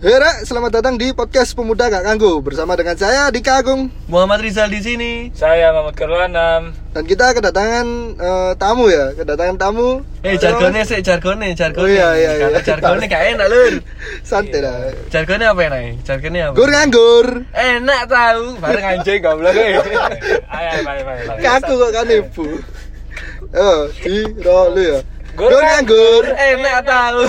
Hera, selamat datang di podcast Pemuda Gak Ganggu bersama dengan saya Dika Agung Muhammad Rizal di sini. Saya Muhammad Kerwanam. dan kita kedatangan eh, tamu ya, kedatangan tamu. Eh jargonnya sih, jargonnya, jargonnya. Oh, iya, iya, iya. Kalau jargonnya gak enak lur. Santai lah. Jargonnya apa enak? Jargonnya apa? Gur nganggur. Enak tahu, bareng anjing goblok. Ayo, eh. ayo, ayo, ayo. Kaku kok kan ibu. Oh, di ro lu ya. Gur Gur nganggur. Enak tahu.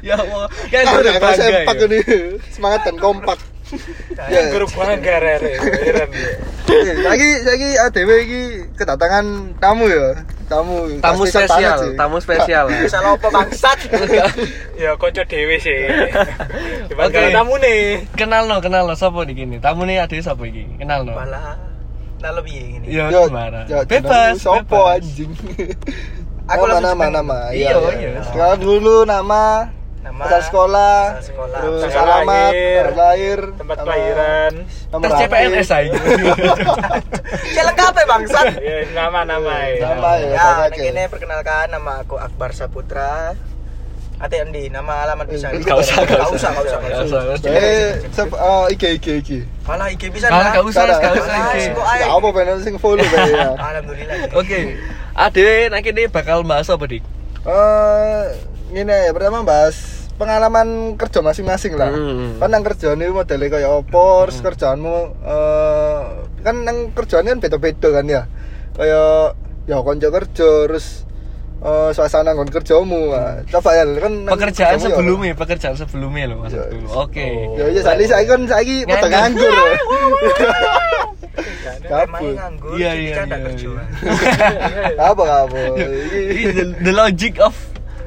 ya Allah, kan gue udah bangga. sempak ya. ini. Semangat dan kompak. Ya. Guru bangga rere. Ya. Lagi lagi ADW iki kedatangan tamu ya. Tamu. Tamu spesial, tamu spesial. Salah apa bangsat? Ya konco dhewe sih. Okay. tamu nih. Kenal no, kenal no, siapa di gini? Tamu nih ada siapa iki? Kenal no. malah nah lebih gini Ya, gimana? yo, Bebas, Sopo bebas. anjing. Aku nama langsung nama cepet. nama. Iya, iya. Sekarang dulu nama, Nama, asal sekolah, asal sekolah, terus alamat, lahir, lahir, Tempat nama- kelahiran. nomor Tes. CPNS aja. ya lengkap ya bangsat Ya, nama-nama ya. Nama ya. ya ini perkenalkan nama aku Akbar Saputra Ate Andi, nama alamat bisa Eh, Gak usah, gak Gak usah. usah, gak usah, gak usah. Eh, sep, oh, iki iki iki. Malah IG bisa Kalau nah. gak usah, Kada. gak usah. Ah, iki. kok ae. Ya apa pengen sing follow kayak ya. Alhamdulillah. Oke, Ade, nah ini bakal bahas apa dik? Eh, ini ya pertama bahas pengalaman kerja masing-masing lah. Hmm. Kan nang kerjaan itu modelnya kayak apa, terus kerjaanmu eh kan nang kerjaan kan beda-beda kan ya. Kayak ya konco kerja terus eh, suasana ngon kerjamu. Nah, Coba ya kan nang Pekerjaan kerjamu ya. sebelumnya, pekerjaan sebelumnya loh maksud Ya. dulu. Oke. Ya saiki saiki kan saiki padha Nganggur. Kabur. nganggur, Iya, jadi iya, kan iya, kerja. Apa apa? Ini the, the logic of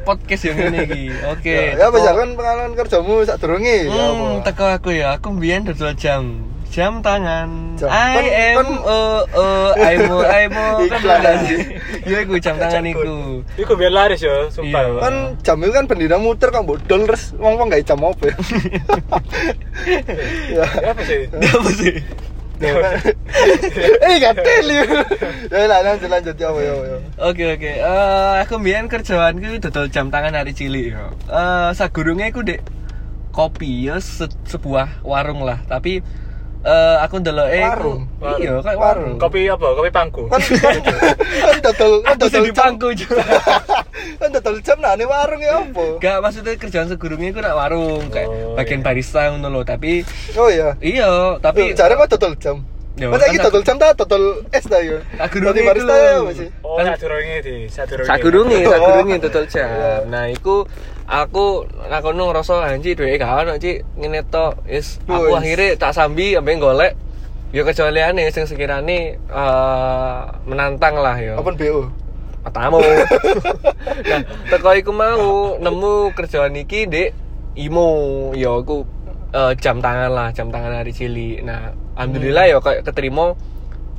podcast yang ini Ki. Oke. Ya apa ya kan pengalaman kerjamu sak durunge ya apa? Hmm, teko aku ya, aku mbiyen dodol jam. Jam tangan. Jam. I am oh aimo aimo kan Iklan. sih. Ya iku jam tangan iku. Iku biar laris ya, sumpah. Iya. kan jam itu kan bendera muter kan bodol terus wong wong gak jam apa ya ya Ya, Apa sih? Dia apa sih? eh gak teli ya lah lanjut lanjut. Ya apa ya Oke oke. Eh aku mbiyen kerjaanku dodol jam tangan hari cilik yo. Eh sagurunge aku dek kopi ya se- sebuah warung lah, tapi eh aku ndelok eh Warung? Iya, kayak Warung. Kopi apa? Kopi pangku. kan kan kan dodol kan dodol di jam pangku juga. kan dodol jam nah ini warung ya apa Gak maksudnya kerjaan segurungnya aku nak warung kayak Oh, bagian iya. barista ngono loh, tapi oh iya iya, tapi cara kok dodol jam Ya, Masa kan dodol jam ta dodol es ta ya Aku Dadi dulu barista ya apa sih Oh, Kan- sadurunge di, sadurunge. sagurunge, Oh. sagurunge dodol jam. Nah, iku aku nakono ngerasa anji duwe gak ono Ci ngene tok. Is aku Wis. akhirnya tak sambi sampe golek. Ya kecualiane sing sekirane eh, menantang lah ya. open BO matamu. Nah teko iku mau nemu kerjaan iki dek imo. Ya aku eh, jam tangan lah jam tangan hari cilik. Nah alhamdulillah ya kayak keterima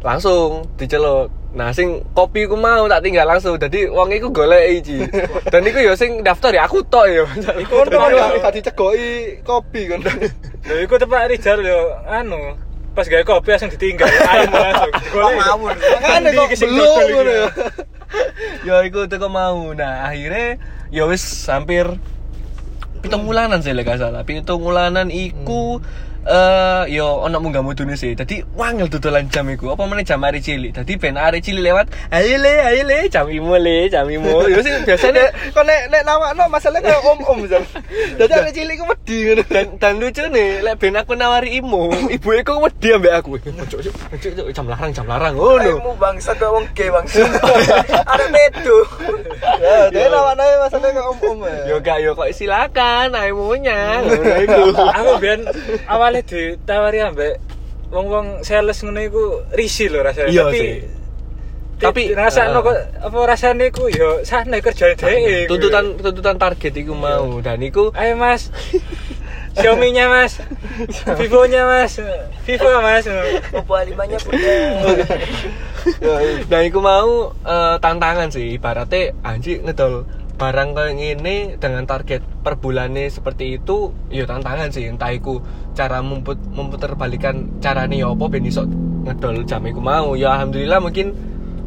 langsung diceluk nah sing kopi ku mau tak tinggal langsung jadi wong iku golek iki dan iku ya sing daftar ya aku tok ya Iku kan gak gak dicegoki kopi kan Lho iku tepak Rizal yo anu. Pas gawe kopi langsung ditinggal. Ayo langsung. Golek. ngawur. Endi kok belum ngono ya ya iku teko mau nah akhirnya ya wis hampir pitung bulanan sih lek gak salah pitung bulanan iku eh yo ono munggah mudune sih dadi wangel dodolan jam iku apa meneh jam hari cilik dadi ben hari cilik lewat ayo le ayo le jam imo le jam imo yo sing biasanya kok nek nek nawakno masalahnya kayak om-om Zal. Dadi anak cilik ku wedi ngono. dan dan lucu nih lek ben aku nawari imo ibu iku wedi ambek aku Ojo, ojo, ojo, ojo, jam larang jam larang ngono Kamu bangsat kok wong gay bangsat. Ada bedo. Ya, dadi nawakno masalahnya kayak om-om ya. yo gak yo kok silakan ayo ngono iku Aku biyen awalnya ditawari ambek wong-wong sales ngono iku risih lho rasanya. Iya Tapi sih. Tapi, tapi rasanya eh, kok apa rasanya iku yo sana kerjane dhewe. iku. tuntutan tuntutan target iku mau dan iku Ayo Mas. Xiaomi-nya Mas. Vivo-nya Mas. Vivo Mas. Oppo A5-nya punya. Ya, iya. dan iku mau eh, tantangan sih ibaratnya anjing ngedol barang kayak gini dengan target per bulannya seperti itu ya tantangan sih entah iku cara memput memputerbalikan caranya ya apa ben iso ngedol jam iku mau ya alhamdulillah mungkin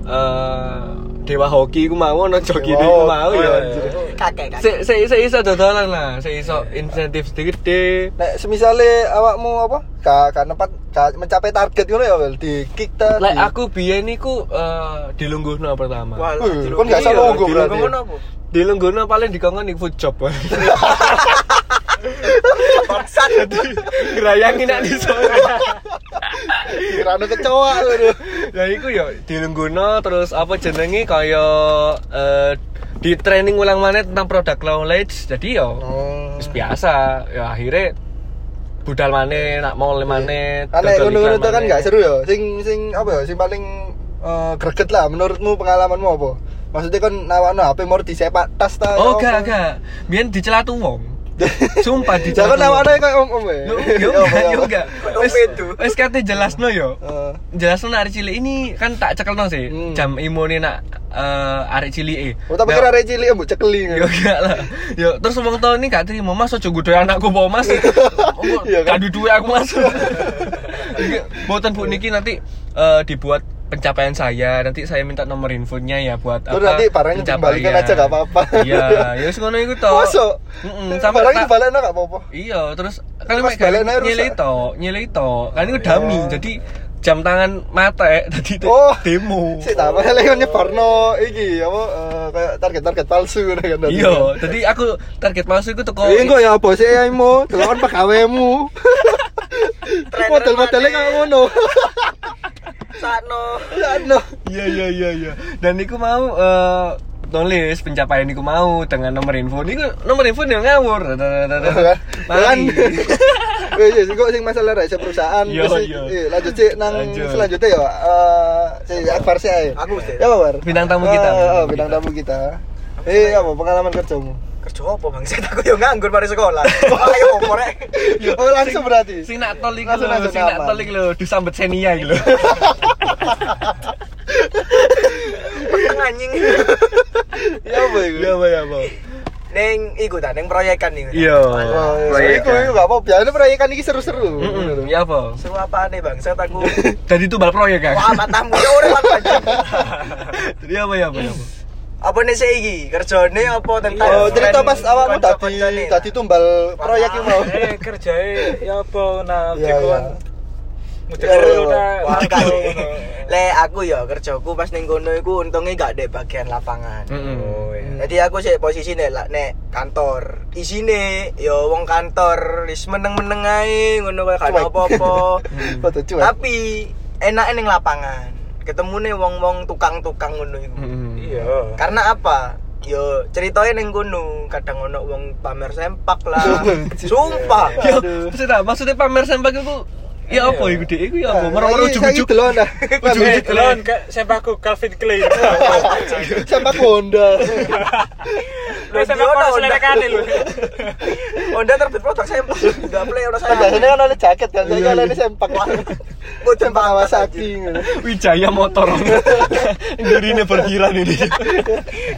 eh dewa hoki ku mau ono iku hoki, mau ya anjir. kakek kakek Se se se iso dodolan lah, se iso insentif gede. Nek semisale awakmu apa? Ka ka nempat ka mencapai target ngono ya Wel di kick ta. Lek aku biyen iku eh dilungguhno pertama. Wah, kon gak Iya, salah nggo Dilungguh berarti. Apa? Dilungguhno paling dikongkon iku food job. Bangsat. Ngerayangin nak di sore. Kirane kecoa ngono. Ya iku ya dilungguhno terus apa jenenge kaya eh, di training ulang mana tentang product knowledge. Jadi ya Oh. biasa. Ya akhirnya budal mana nak mau mana Aneh itu kan gak seru ya. Sing sing apa ya? Sing paling eh, greget lah menurutmu pengalamanmu apa? Maksudnya kan nawakno HP mau disepak tas ta. Oh ya gak apa? gak Biar dicelatu wong Sumpah Jangan dicelatu nawakno kayak om-om ya. Yo Ya yo apa, enggak ya yo apa? enggak Kayak Wis om itu. wis kate jelasno yo Jelasno nak arek cilik ini kan tak cekelno sih Hmm. Jam imune nak eh, arek cilik e Oh, tapi kira arek cilik mbok cekeli. Yo enggak lah. Yo terus wong tau ini gak terima Mas ojo gudoy anakku po Mas. Iya kan? Gak duwe aku Mas. Iki Boten Bu niki nanti eh, dibuat pencapaian saya. Nanti saya minta nomor infonya ya buat Terus nanti barangnya dikembalikan aja gak apa-apa. Iya, ya wis ngono iku to. Masuk. Heeh, sampai Barangnya dibalekno gak apa-apa. Iya, terus kan mek nyilih to, nyilih to. Kan itu dami. Oh. Jadi jam tangan mate tadi Oh. demo. Sik tak apa lek nyebarno iki apa eh, kayak target-target palsu ngono kan. tadi. Iya, jadi aku target palsu itu teko Iya kok ya bos AI-mu, delokon pegawaimu. Trainer Model-modelnya kayak ngono. Sakno. Ya no. Iya iya iya iya. Dan niku mau eh nulis pencapaian niku mau dengan nomor info. Niku nomor info yang ngawur. kan? Wes wes kok sing masalah rek perusahaan Iya, iya. eh, lanjut sih nang Lanjut. selanjutnya ya eh si Akbar sih ae. Aku sih. Ya apa, Bar? Bintang tamu kita. Ah, bintang tamu kita. Eh apa pengalaman kerjamu? Kerja apa bang? Saya aku yo nganggur pada sekolah. Ayo opo rek. Oh langsung berarti. Sing nak tol iku Langsung, lho, langsung sing nak aman. tol iku lho disambet Xenia iku lho. Anjing. Ya apa iku? Iya apa ya apa. Neng iku ta, neng proyekan nih. Iya. Oh, iya. Proyekan. Iku iku gak apa biasanya proyekan iki seru-seru. Heeh, ya apa? Seru apa nih bang? Saya takut. Dari tumbal proyek kan. Wah matamu ya anjing. Jadi apa ya apa ya apa? Apa nih saya iki? Kerjane apa tentang? Oh, cerita pas awakmu tadi tadi tumbal proyek yang mau. Eh kerjae ya apa nah Iya, dikon. iya. Iya, iya. Le aku ya kerjaku pas ning kono iku untungnya gak ada bagian lapangan. Oh iya. Jadi aku sih posisi nek lah- nek kantor. Isine ya wong kantor wis meneng-meneng ae ngono kaya gak apa-apa. Tapi enak ning lapangan. Ketemune wong-wong tukang-tukang ngono iku. Heeh. Iya. Karena apa? Yo ceritanya ning kono, kadang ono wong pamer sempak lah. Sumpah. Yo, Aduh. maksudnya maksudnya pamer sempak itu ya apa iku Dik? Iku ya apa? Ujuk-ujuk. saiki delon dah. Eh, delon sempakku Calvin Klein. Sampai Honda. Kono lho. Honda terbit produk sempak. Saya. kan oleh jaket kan, saya kan oleh sempak. Kok Sempak Kawasaki. ngono. Wijaya motor. Durine berkiran ini.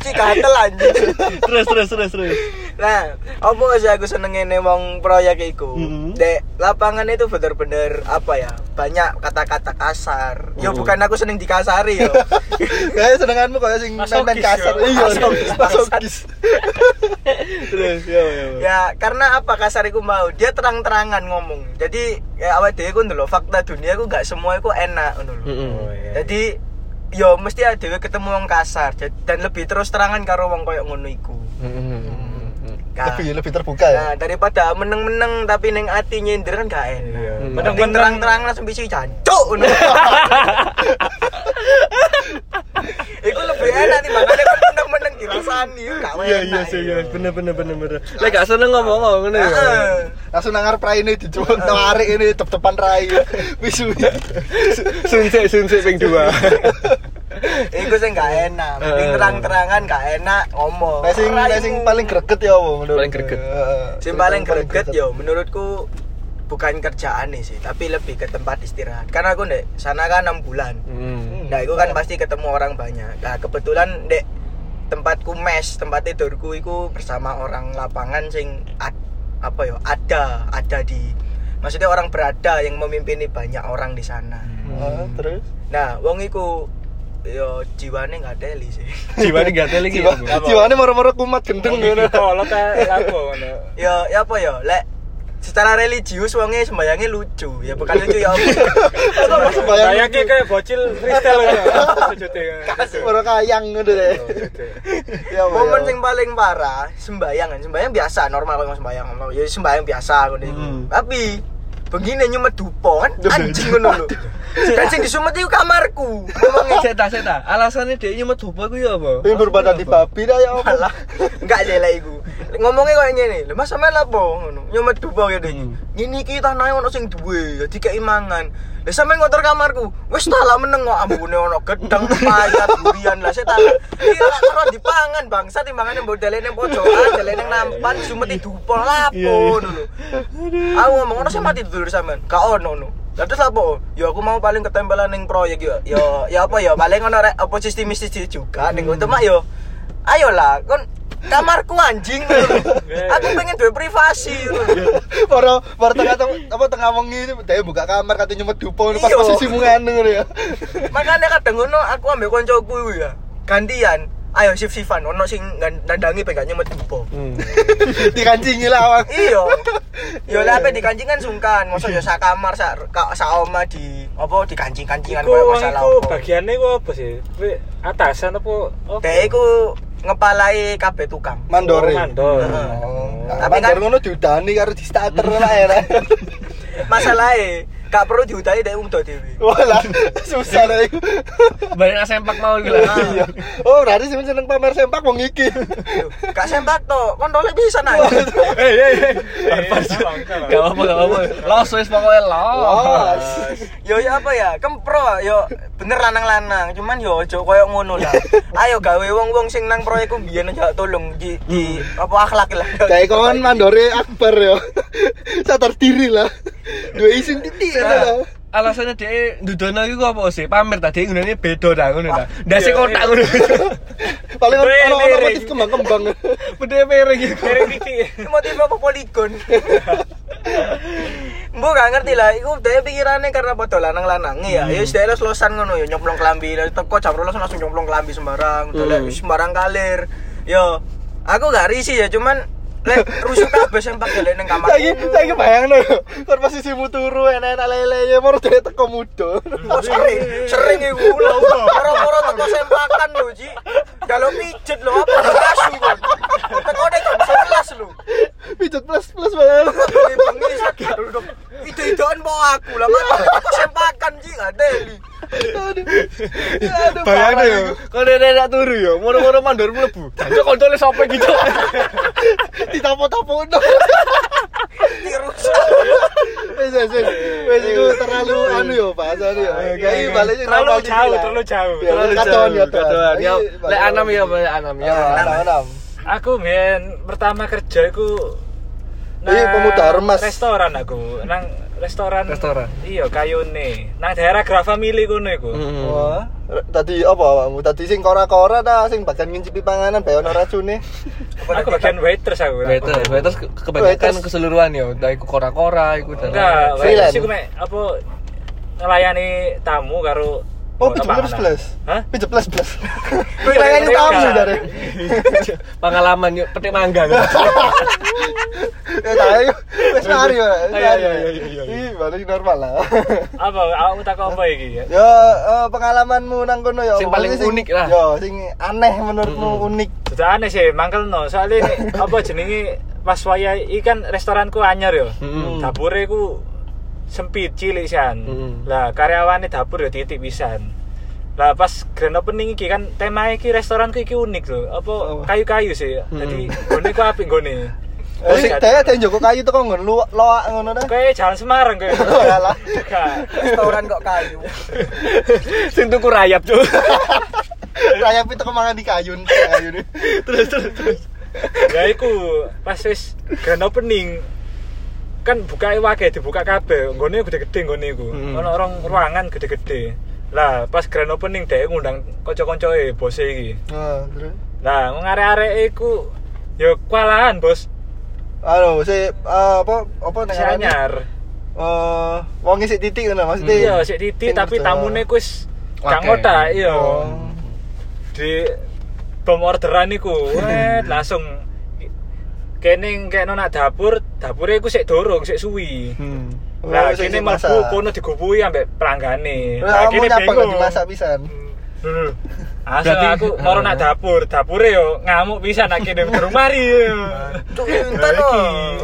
Ci gatel anjing. terus terus terus terus. Nah, apa sih aku seneng ini wong proyek iku? Mhm. Dek, lapangan itu bener-bener apa ya? Banyak kata-kata kasar. Yo Mhm. bukan aku seneng dikasari yo. Kayak senenganmu kayak sing main-main kasar. ya. Iya, Masokis, masokis. Terus ya karena apa kasar iku mau? Dia terang-terangan ngomong. Jadi ya awake dhewe ku ndelok fakta dunia ku gak semua iku enak ngono lho. Heeh. Oh iya. Jadi yo mesti ada dhewe ketemu wong kasar dan lebih terus terangan karo wong koyo ngono iku. Nah, Lebih lebih terbuka ya. Nah, daripada meneng-meneng tapi ning ati nyindir kan gak enak. Iya. Hmm. Mending Meneng-meneng. terang-terang langsung bisa jancuk. Iku lebih enak nih makanya kan meneng-meneng dirasani gak Iya enak. iya sih ya bener bener bener bener. Lek gak seneng ngomong ngono ya. Heeh. Langsung nang ngarep rai ini dicuwek tarik ini tep-tepan rai. Wisu. Sunsik sunsik ping 2. Iku sing gak enak. Mending Eh. terang-terangan gak enak ngomong. Nah sing sing paling greget ya apa menurut. Paling greget. Sing paling greget yo menurutku bukan kerjaan nih sih, tapi lebih ke tempat istirahat. Karena aku ndek sana kan 6 bulan. Hmm. Nah, itu kan pasti ketemu orang banyak. Nah, kebetulan dek tempatku mes, tempat tidurku itu bersama orang lapangan sing ad- apa ya, ada, ada di maksudnya orang berada yang memimpini banyak orang di sana. Ah, terus Nah, wong iku yo jiwane nggak teli sih. Jiwane gak teli apa? jiwane moro-moro kumat gendeng ngono. Kolot ta lapo ngono. ya ya apa ya lek secara religius wonge sembayangnya lucu ya bukan lucu ya apa Sembayang Bayangke kayak bocil freestyle. Sujute. Moro kayang ngono deh. Ya apa, momen ya. yang paling parah sembayang kan sembayang biasa normal kalau sembayang ya sembayang biasa Hmm. tapi begini nyumet dupo kan anjing ngono lho dan sing disumet itu kamarku ngomongnya Seta seta. Alasannya dia nyumet dupa ku ya apa? Pengen berbadan di babi dah ya apa? malah enggak jelek iku ngomongnya kayak gini lho mas sampean lapo ngono nyumet dupo gitu Hmm. ngene iki tanah ono sing duwe jadi keimangan Lah sampean ngotor kamarku. Wis tak lah meneng kok ambune ono gedeng payat durian lah tak. Iki lak karo dipangan bangsa timbangane mbok dalene pojokan, dalene nampan sumeti dupo lapo ngono lho. Aku ngomong ono sing mati dulur sampean. Gak ono ngono. Lah terus apa? Ya aku mau paling ketempelan ning proyek ya. Ya ya apa ya paling ono rek apa sistemis juga ning untuk mak yo. Ayolah, kon kamarku anjing ngono lho. Aku pengen duwe privasi lho. Para para tengah apa tengah wengi dia buka kamar katanya nyumet dupo pas Iya. posisimu ngene ngono ya. makanya kadang ngono aku ambek koncoku ya gantian ayo sif sifan ono sing ngan- nandangi pengen nyemet dupo Dikancingi lah awak. iya yo lah apa dikancing kan sungkan masa yo sak kamar sak ka- sak oma di apa dikancing kancingan Iku koyo wong masalah iku apa bagiannya iku apa sih? Atasan apa? Dek iku ngepalai kabeh tukang Mandore. Oh, mandor. Oh. Tapi kan- kan ngono diudani karo di starter lah ya. masalahnya gak perlu diudai dek wong do dhewe Walah, susah lah iku. Banyak sempak mau lah. Iya. Oh, berarti sing seneng pamer sempak wong iki. Loh, gak sempak to kontole bisa naik Hei hei hei. Eh. Gak apa gak apa. Los wis pokoknya los. Los. yo ya apa ya kempro yo bener lanang-lanang cuman yo ojo koyo ngono lah ayo gawe wong-wong sing nang proyekku biyen aja tolong di di apa akhlak lah Kayak kon mandore akbar yo. Sadar diri lah. Dua isin titik lah. Alasannya dia dudono iku apa sih? Pamer tadi ngene beda dah ngono dah. Ndase kotak ngono. Paling ono ono Miring. motif kembang-kembang. Bede miring iku. Miring titik. motif apa poligon Mbok gak ngerti lah, iku dhewe pikirannya karena padha lanang-lanang ya. Ya wis dhewe losan ngono ya nyemplung klambi, teko jam 12 langsung nyemplung klambi sembarang, dolek wis sembarang kalir. Yo, aku gak risih ya, cuman lek rusuh kabeh sempak dolek ning kamar. Saiki saiki bayangno yo. Kon posisimu turu enak-enak lele moro dhewe teko mudo. Oh, sering, sering iku lho. Moro-moro teko sempakan lho, Ji. Kalau pijet lho, apa asu kon. Teko nek jam 11 lho. Pijet plus plus banget. bengi sadar duduk. Ide-idean mau aku lah, aku sempakan Ji, gak Aduh, Bayangno yo. iku. Kok dene nak turu yo, moro-moro mandor mlebu. Jancuk kontole sapa gitu. Ditapo-tapono. Wes wes wes. Iku terlalu anu yo bahasane yo. Kayak balik Terlalu jauh, terlalu jauh. Terlalu ya Kacauan. Ya, lek anam ya, anam ya. Anam anam. Aku men pertama kerja iku Iya, pemuda. Restoran aku, nang restoran. Restoran. Iya, kayune. Nang daerah Grava Mili kono iku. Hmm. Wah, tadi apa awakmu? Tadi sing kora-kora ta sing bagian ngincipi panganan bae ono racune. Aku bagian waitress aku. Waiters, waiters ke- kebanyakan Waiters. keseluruhan yo. Dari kora-kora iku dan Enggak, waitress iku mek apa ngelayani tamu karo Oh, plus plus. Hah? Pijet plus plus. Iya, mereka. tamu jare. pengalaman yuk petik mangga. Eh, tayo. Wes mari ya. Ayo, ayo, ayo. Ih, balik normal lah. Apa aku tak apa iki ya? Ya, pengalamanmu nang kono ya. Sing paling unik lah. Ya, sing aneh menurutmu unik. Sudah aneh sih, mangkel no. Soalnya ini, apa jenenge pas waya iki kan restoranku anyar yo. Mm-mm. Dapure ku sempit cilik sian. Mm-mm. Lah karyawane dapur yo titik pisan. Lah pas grand opening iki kan tema iki restoranku iki unik lho. Apa Oh. kayu-kayu sih. Jadi gone ku apik gone. Oh, sing daya ada njoko kayu teko nggon lu loak ngono ta. Kayak jalan Semarang kayak. Alah. Gak. Restoran kok kayu. Sing tuku rayap, Cuk. Rayap itu kemangan di kayun, kayun. terus terus terus. ya iku pas wis grand opening kan buka wake dibuka kabeh nggone gede-gede nggone iku. Hmm. orang ruangan gede-gede. Lah pas grand opening dhek ngundang kanca-kancoe bos iki. Nah, terus? Lah wong arek-arek iku ya kualahan bos. Anu, si eh, apa apa si nang anyar. Eh, wong isi titik ngono maksudnya. iya sik titik tapi tamune ku wis gak ngotak iya. Oh. di bom orderan iku. Wet langsung kene kayak nak dapur dapurnya iku sik dorong sik suwi Hmm. Lah Oh, kene mlebu kono digubui ambek pelanggane. Lah nyapa bingung. dimasak pisan. Dulu. Asal Berarti- aku moro nak dapur, dapure yo ngamuk bisa nak kene durung mari. Cuk, entar.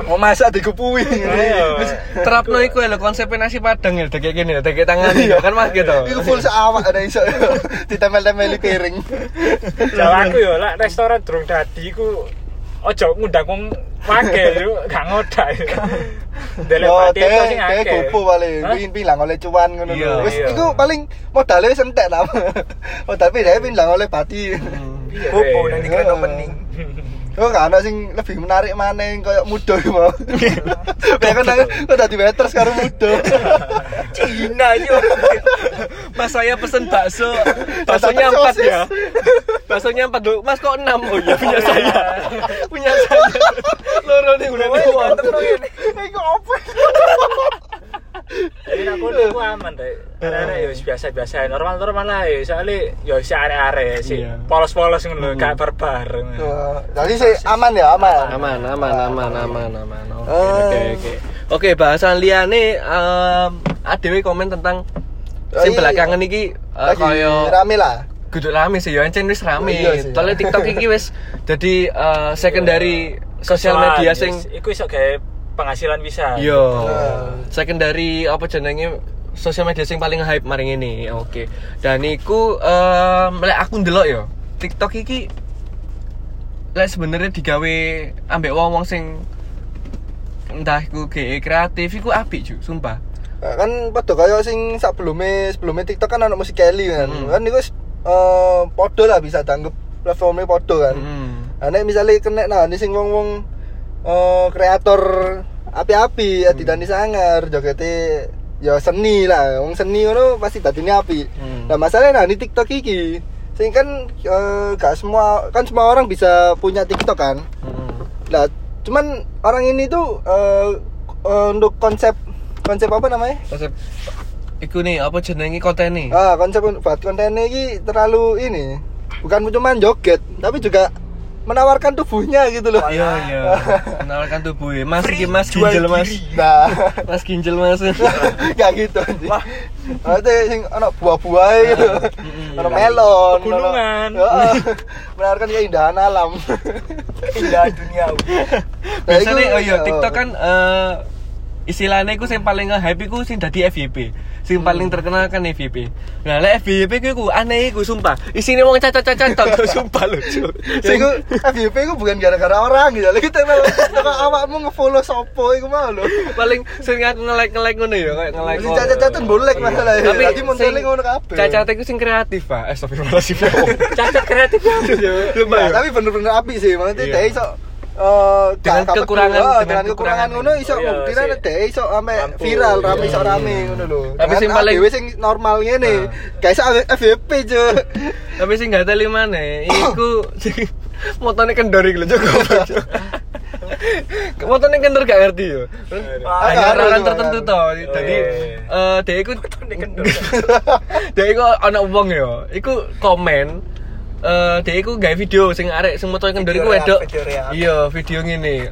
Mau masak digepui. Ayo. Terapno iku lho konsepnya nasi padang ya, kayak gini, kayak tangan iya kan mas gitu. Iku full seawak ada iso. Ditempel-tempeli piring. Jawa aku yo lak restoran durung dadi iku ojo ngundang wong wake yo gak ngodak. Delek Yo, pati itu sing akeh. gopo paling, pingin bilang oleh cuan ngono Iya, lho. Wis iya. iku paling modalnya wis entek. Oh, tapi dia bilang oleh pati. Iya, Popo eh. nang di grand opening. Oh, gak ada sing lebih menarik mana yang kayak muda iku mau. Kayak kan kok dadi waiter sekarang muda. Cina yo. Mas saya pesen bakso, baksonya empat ya. Baksonya empat dulu. Mas kok enam? Oh iya punya saya. punya saya. Loro nih udah tua. Iku Jadi aku aku aman deh. Ada ya biasa-biasa, normal-normal lah ya. Soalnya ya si are-are sih Iya. polos-polos ngono, gak barbar. Jadi sih aman ya, aman. Aman, aman, aman, aman, aman. Oke, Eh. oke, oke. Oke, bahasan liane em adewe komen tentang Oh, sing iya. belakangan iki uh, Lagi kaya rame lah. kudu rame sih ya encen wis rame. Iya sih. Soalnya TikTok iki wis jadi uh, secondary sosial media sing iku iso gawe penghasilan bisa. Iya. Nah. Secondary apa jenenge sosial media sing paling hype maring ini. Oke. Dan iku em lek aku ndelok ya, TikTok iki lek sebenarnya digawe ambek wong-wong sing entah iku ge kreatif iku apik ju, sumpah. kan padha kaya sing sebelumnya sebelumnya TikTok kan ana musik Kelly kan. Hmm. Kan iku wis eh padha lah bisa dianggap platformnya padha kan. Hmm. Nah, misalnya kena nah ini sing wong-wong eh kreator api-api ya tidak sangar jogete ya seni lah. Wong seni ngono pasti dadine api. Hmm. nah masalahnya nah di TikTok iki. Sing kan eh, gak semua kan semua orang bisa punya TikTok kan? Hmm. nah cuman orang ini tuh eh, eh, untuk konsep konsep apa namanya? Konsep iku nih apa jenenge konten nih? ah konsep buat kontennya ini terlalu ini. Bukan cuma joget tapi juga menawarkan tubuhnya gitu loh Iya iya. Menawarkan tubuh ya. Mas iki Mas Jual ginjal Mas. nah Mas ginjal Mas. Gak gitu anjing. Ada sing ana buah-buah gitu. Mm-mm. Ana melon, Pegunungan. ana- Heeh. Menawarkan keindahan alam. Indah duniawi. Nah, Biasanya oh iya TikTok kan eh istilahnya iku sing paling nge-hype iku sing dadi FYP. Sing paling terkenal kan FYP. Nah, lek FYP ku iku aneh iku sumpah. Isine wong cacat-cacat tok sumpah lucu. Sing iku FYP iku bukan gara-gara orang gitu. Lagi tempel kok awakmu nge-follow sopo iku mau lho. paling sering aku nge-like nge-like ngono ya, kayak nge-like. Sing cacat-cacat boleh masalah ya. Tapi Dadi montele ngono kabeh. Cacat iku sing kreatif, Pak. Eh, astagfirullahaladzim. Cacat kreatif ya. Ya. tapi bener-bener api sih. Maksudnya Iya. dia iso eh, Dengan gak- gak kekurangan- oh, dengan dengan kekurangan ngono iso Iya, buktinya sih. dia iso Mampu. viral rame Iya. iso rame ngono lho. Tapi Dengan sing paling- ADW sing normal ngene. Gak iso FYP cuy. Tapi sing gak teli mana, iku motone kendor iki lho cukup. Motone kendor gak ngerti yo. Wah, Hanya gak orang ngerti, tertentu ngerti. Jadi Oh, eh dia iku Motone kendor. dia iku ana wong yo. Iku komen eh dia iku gawe video sing arek sing motone kendor iku wedok. Iya, video ngene.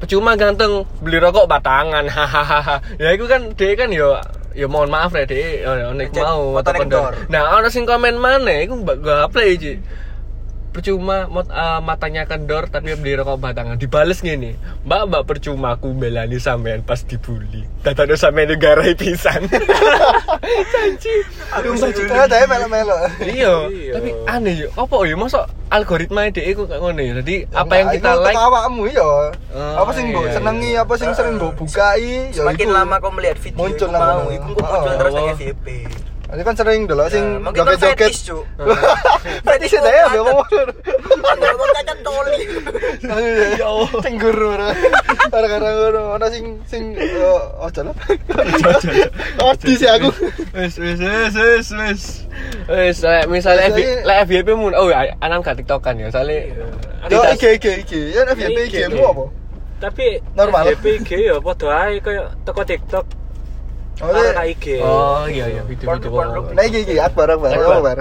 Percuma ganteng beli rokok batangan hahaha. ya iku kan dia kan yo ya mohon maaf ya dia ono mau motone kendor. Nah, ono sing komen mana iku gak play Ci. Percuma mot, eh, matanya kendor tapi beli rokok batangan dibales gini mbak mbak percuma aku belani sampean pas dibully datanya sampean negara pisan Janji Sumpah, Ci. Terus dia melo-melo. iya Iya. tapi aneh ya apa ya masa algoritma ide iku kayak ngono ya jadi apa yang kita like awakmu iya. Oh, apa sing mbok iya, senengi, apa sing sering mbok bukai, ya Semakin lama kau melihat video Muncul nama. mau, iku kok muncul Oh, terus nang FYP. Ini kan sering dulu sing Nah, mungkin kan joget-joget. fetish, Cuk. Fetish ya ya ngomong. Ada wong cacat toli. Ya Allah. Cenggur ora. Gara-gara ngono ana sing sing ojo lah. Odi sih aku. wes wes wes wes wes wes lek misalnya FB Biasanya- lek FYP mun oh ya anak gak tiktokan ya soalnya Yo tidak- iki iki iki. Ya FYP Iki, iki iki. mu apa? Tapi Normal. FYP ge ya padha ae koyo teko TikTok. Maksudnya- Arek IG. Oh iya iya video-video. Nah iki iki Akbar Akbar. Ya Akbar.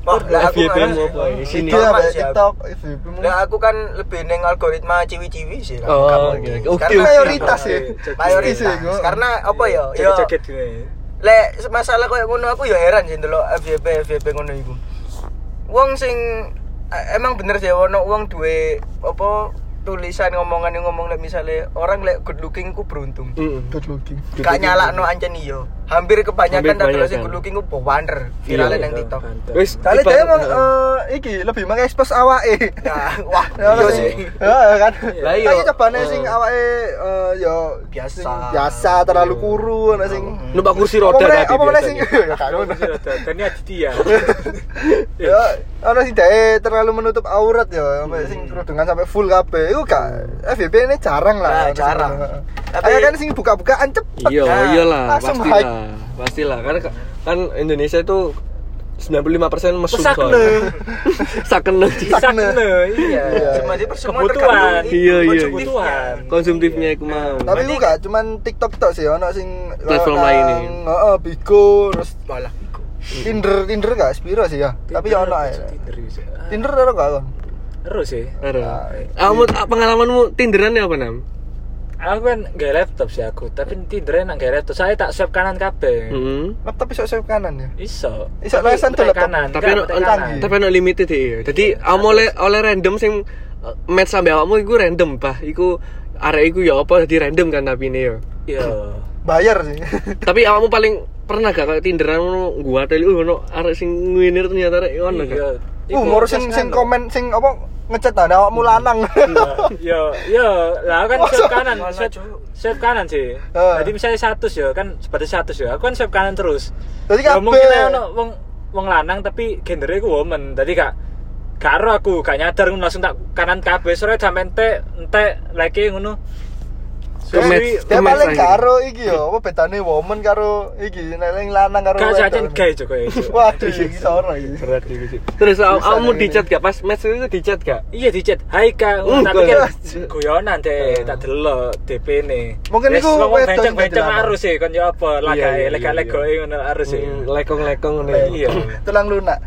Oh, lah aku FYP kan- ya? Sini. Apa ya. TikTok, FYP. Lah aku kan lebih neng algoritma ciwi-ciwi sih. Oh, oke, di- oke. Karena mayoritas ya. mayoritas. Sih, Karena apa ya? Ya Joget-joget gini. lek masalah koyo ngono aku ya heran sih ndelok FYP FYP ngono iku. Wong sing eh, emang bener sih ono wong duwe apa tulisan ngomongan yang ngomong lek misalnya orang lek good looking ku beruntung. Heeh. Good looking. Gak nyala no ancen iyo. Hampir kebanyakan tak sing kebanyakan. good looking ku wonder viral Iya, nang TikTok. Wis Kali dia emang eh, iki lebih mengekspos awake. Nah, wah, Ya iya sih. Kan. Lah, iya. Tapi cobane Eh. sing awake eh, ya Biasa. biasa terlalu kuru ana sing numpak kursi apa roda tadi apa meneh sing ya kan ngono. Tani Aditya. ya ana sing dae terlalu menutup aurat ya sampai sing kerudungan sampai full kabeh iku gak FVP ini jarang lah Nah, jarang. Tapi- kan sing buka-bukaan cepet Iya, Nah, iyalah, langsung pastilah. Hype. Pastilah. Karena ka- kan Indonesia itu 95% mesum Sakne. Sakne. Sakne, iya. Iya. Cuma dia semua Kebutuhan. Iya, iya. Kebutuhan. Konsumtifnya aku mau. tapi itu gak cuman TikTok tok sih ono sing Platform lain nih. heeh Bigo terus Walah, iku. Tinder Tinder gak spiro sih ya tapi ya ono ae Tinder bisa. Tinder ora gak Kon? Terus sih. Ah, Kamu pengalamanmu Tinderan ya apa nam? Aku kan gak laptop sih aku, tapi Tinder enak gak laptop. Saya tak swipe kanan kabeh. Heeh. laptop iso swipe kanan ya Iso. Iso lesan tuh laptop. kanan. Tapi kanan. tapi ono limited ya. Jadi kamu oleh oleh random sing match sampe awakmu iku random, Pak. Iku arek iku ya apa dadi random kan tapi ini ya. Iya. bayar sih Tapi awakmu paling pernah gak kayak Tinderan ngono gua teli uh ono arek sing ngwinir ternyata arek ngono Iya. gak? Uh mau sing sing komen sing apa ngechat ada awakmu lanang Yo, yo, lah kan swipe kanan, swipe kanan sih. Jadi misalnya satu ya, kan sebatas satu ya. Aku kan swipe kanan terus. Jadi kabeh. mungkin ono wong wong lanang tapi gendernya ku woman. Jadi gak karo aku gak nyadar langsung tak kanan kabeh sore sampe ente ente lagi ngono. Ke match- dia paling karo iki yo apa bedane woman karo iki nek lanang karo Gak wedok. jajan gay juga ya. Cuk. waduh iki soro iki Berat iku sih. Terus aw- awakmu di chat gak pas match itu di chat gak? Iya di chat, hai kak, pikir gak. guyonan deh, tak delok DP nih. Mungkin iku ngomong wedok benceng sing benceng dadi arus sih, kan ya apa, Iya, laga iya, lega iya. ngono arus sih. Hmm, Lekong-lekong ngono ya. Iya. tulang lunak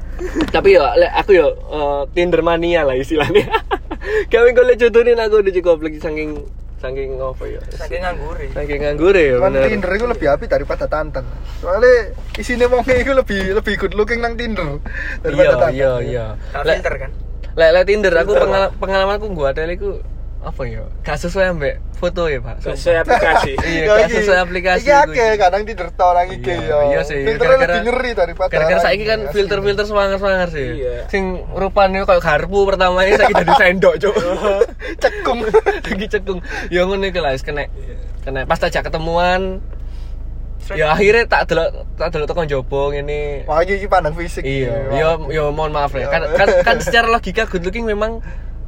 Tapi lek aku ya eh, Tinder mania lah istilahnya. Kami golek jodohin aku udah cukup lagi saking saking apa ya? Saking nganggure. Saking nganggur ya bener. Tinder itu lebih api daripada Tantan. Soalnya isinya wong itu lebih lebih good looking nang Tinder daripada Iya Tantan. iya iya. Filter kan. lek lek Tinder aku pengala- pengalamanku gua ada iku apa ya? Gak sesuai ambek foto ya, Pak. Sesuai aplikasi. Iya, Ya, gak iki- sesuai aplikasi Iki iku. akeh kadang Tinder to nang IG Iya, ya. Iya sih. Filternya gara-gara- lebih ngeri daripada. Gara-gara saiki kan filter-filter semangat-semangat sih. Iya. Sing rupane kayak garpu pertama ini saiki dadi sendok, Cuk. cekung. Lagi cekung. Ya ngono iku lah wis kena. Kena pas tajak ketemuan Ya akhirnya tak delok tak delok tekan jobo ngene. Wah iki iki pandang fisik. Iya, yo mohon maaf ya. Kan kan, kan secara logika good looking memang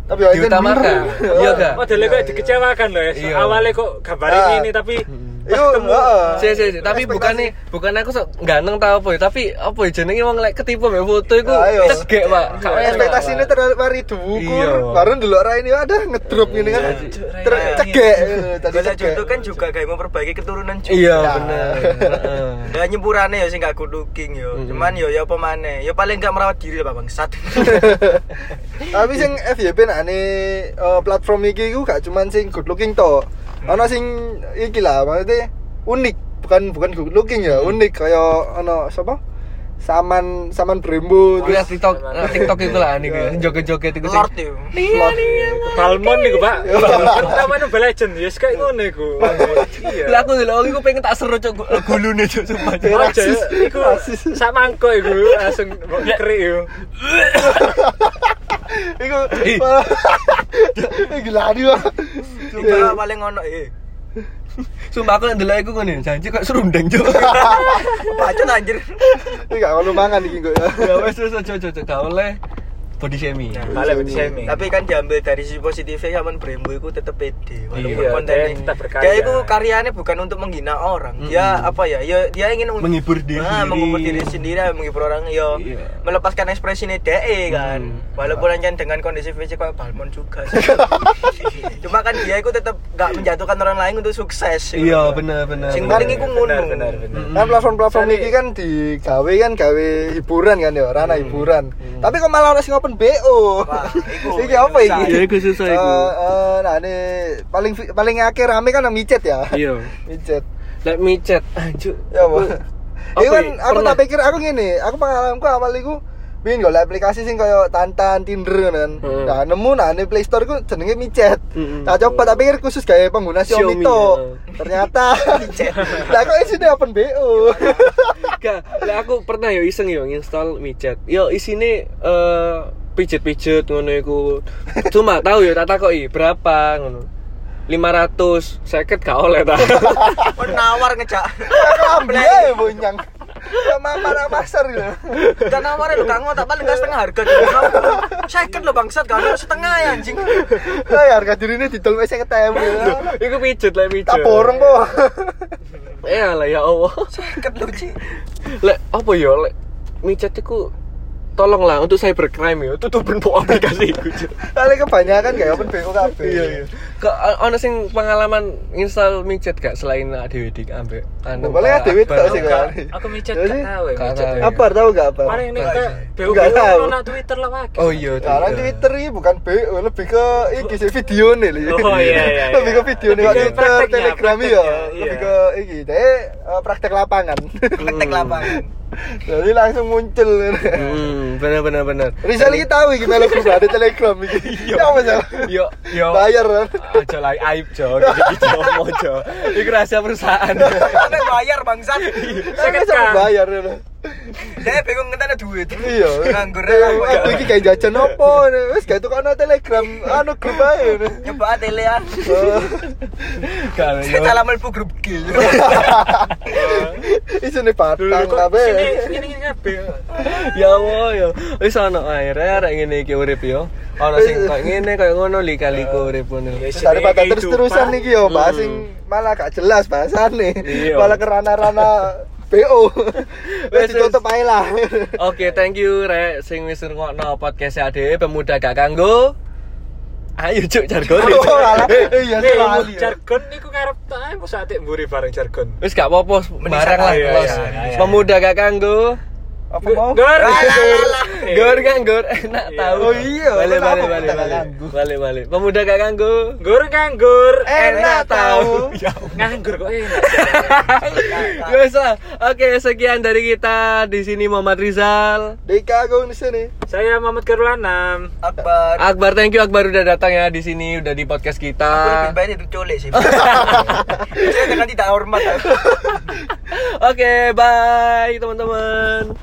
Tapi ya diutamakan. Iya gak? Oh, dulu kok dikecewakan loh. ya. Iya. Awalnya kok gambarnya Ah. ini tapi ketemu heeh. Si, si, si. Tapi bukan nih, bukan aku sok ganteng tau apa ya, tapi apa ya jenenge wong lek ketipu mbek foto iku Ayo. cegek, Pak. Gak enak, ekspektasinya Pak. terlalu mari diukur Iya. baru delok ra ini ada ngedrop gini kan Iya. Cegek tadi jodoh kan juga kayak memperbaiki keturunan juga. Iya, Ya. bener. Heeh. Ya nyempurane ya sing gak good looking yo. Mm-mm. Cuman yo ya apa maneh. Ya paling gak merawat diri lah bangsat. tapi sing FYP ane eh, platform iki iku gak cuman sing good looking to ana sing iki lah maksudnya unik bukan bukan good looking ya unik kaya ana sapa saman saman brembo Gue liat TikTok, TikTok itu lah nih gue, joget-joget itu sih. Lord. Iya, iya. Balmon nih Pak. Kan namanya Mobile Legend, ya kayak ngono iku. Iya. Lah aku dulu aku pengen tak seru cok gulune cok sumpah. Cok. Iya. Aja, Rasis. iku sak mangkok iku langsung krik yo. iku gila dia Tiba paling ono eh. Sumpah aku ndelok iku ngene, janji kok serundeng cok. Bacot anjir. ini gak kalau mangan iki kok ya wes aja aja aja, gak oleh body shaming. Nah, body shaming. Tapi kan diambil dari sisi positifnya Yaman Brembo itu tetap pede walaupun Iya, kontennya dia berkarya. dia itu karyanya bukan untuk menghina orang dia apa ya ya dia ingin Menghibur diri nah, sendiri. menghibur diri sendiri menghibur orang ya Iya. melepaskan ekspresinya DE kan Hmm. walaupun hanya dengan kondisi fisik kayak Balmon juga sih. cuma kan dia itu tetap gak menjatuhkan orang lain untuk sukses Iya, bener bener. sing penting iku Benar, ngono benar, benar. Mm. Kan platform-platform ini kan digawe kan gawe hiburan kan ya, ranah hiburan. Tapi kok malah harus ngopen BO. Wah, Iki apa iki? Ya, iku susah, iku. Eh, eh, nah ini paling paling akhir rame kan micet ya. Iya. Micet. Let me chat. Anjuk. Ya. Apa Iku kan aku tak pikir aku gini, aku pengalamanku awal iku Bikin golek aplikasi sing kaya Tantan, Tinder kan. Hmm. Nah, nemu nah di Play Store ku jenenge micet. Hmm. Nah, coba tak pikir khusus kayak pengguna Xiaomi, Xiaomi to. ya. Ternyata micet. Lah kok isine open BO. Gak, lah aku pernah yo iseng yo install micet. Yo isine eh pijet-pijet ngono iku. Cuma tahu yo tak takoki berapa ngono. 500 seket gak oleh ta. Kon nawar ngejak Ambil ae bonyang. Ya mama nang pasar gitu. Gak nawar lu kang tak paling gak setengah harga Second lo bangsat kan setengah ya anjing Ya harga dirine didol wis 50.000. Iku pijet lah pijet. Tak borong kok. Eh lah ya Allah. Second lo Ci Lek apa yo lek micet iku tolonglah untuk cybercrime yo tutupin po aplikasi. Cuk. Kali kebanyakan kayak open BO kabeh. Iya iya. Ke ono sing pengalaman install micet gak selain dhewe dik ambek anu. Boleh Akbar. tok sih kan. Aku micet Ya gak tahu ya Gak micet. tahu. ya. Apa tahu gak apa? Paling kayak sih. BO. BO Twitter lah wake. Oh iya. Sekarang Twitter. Ini bukan BO, lebih ke iki sih video nih. Oh, iya, iya, Lebih iya. ke video nih Lebih ke Twitter, Telegram ya. Lebih iya. ke iki deh eh, praktek lapangan. Praktek lapangan Jadi langsung muncul. Hmm, bener bener bener. Rizal iki tahu iki melu grup ada Telegram iki. Ya apa sih? Yo yo. Bayar kan. Aja lah aib jo, gitu mo jo. Iku rahasia perusahaan. Sampai bayar bangsat Saya Kan. bayar ya. Dia bingung ngenteni duit Iya. Nganggur Eh, lah Aku iki kayak jajan opo? Wis gak tukokno Telegram anu grup ae. Nyoba telean Oh. Kan. Kita salah melbu grup G Isine batang kok kabeh. sini ini ini kabeh. Ya Allah yo. Wis ono ae arek ngene iki urip yo. Ono sing koyo ngene koyo ngono liku-liku urip ngono. Ya, daripada Kehidupan. terus-terusan nih yo bahas Hmm. sing malah gak jelas bahasane Iya. malah ke wis Wes, ditutup ae lah Oke, thank you Rek sing wis ngrungokno podcast ade pemuda gak kanggo. Ayo cuk jargon. Oh, iya Nih, sekali jargon niku ngarep ta mosok atik mburi bareng jargon. Wis gak apa-apa barang lah Iya, iya, iya. Pemuda gak kanggo. Apa mau Gor. Gor kan gor enak Iya. tahu. Oh iya, Balik balik balik gak balik. Balik balik. Pemuda gak ganggu. Nggur nganggur Enak tahu. Ya Nganggur kok enak. Ya wis lah. Oke, sekian dari kita di sini Muhammad Rizal. Deka Agung di sini Saya Muhammad Karulanam. Akbar Akbar, thank you Akbar udah datang ya di sini, udah di podcast Aku lebih kita. baik itu colek sih Saya dengan tidak hormat Oke, bye teman-teman.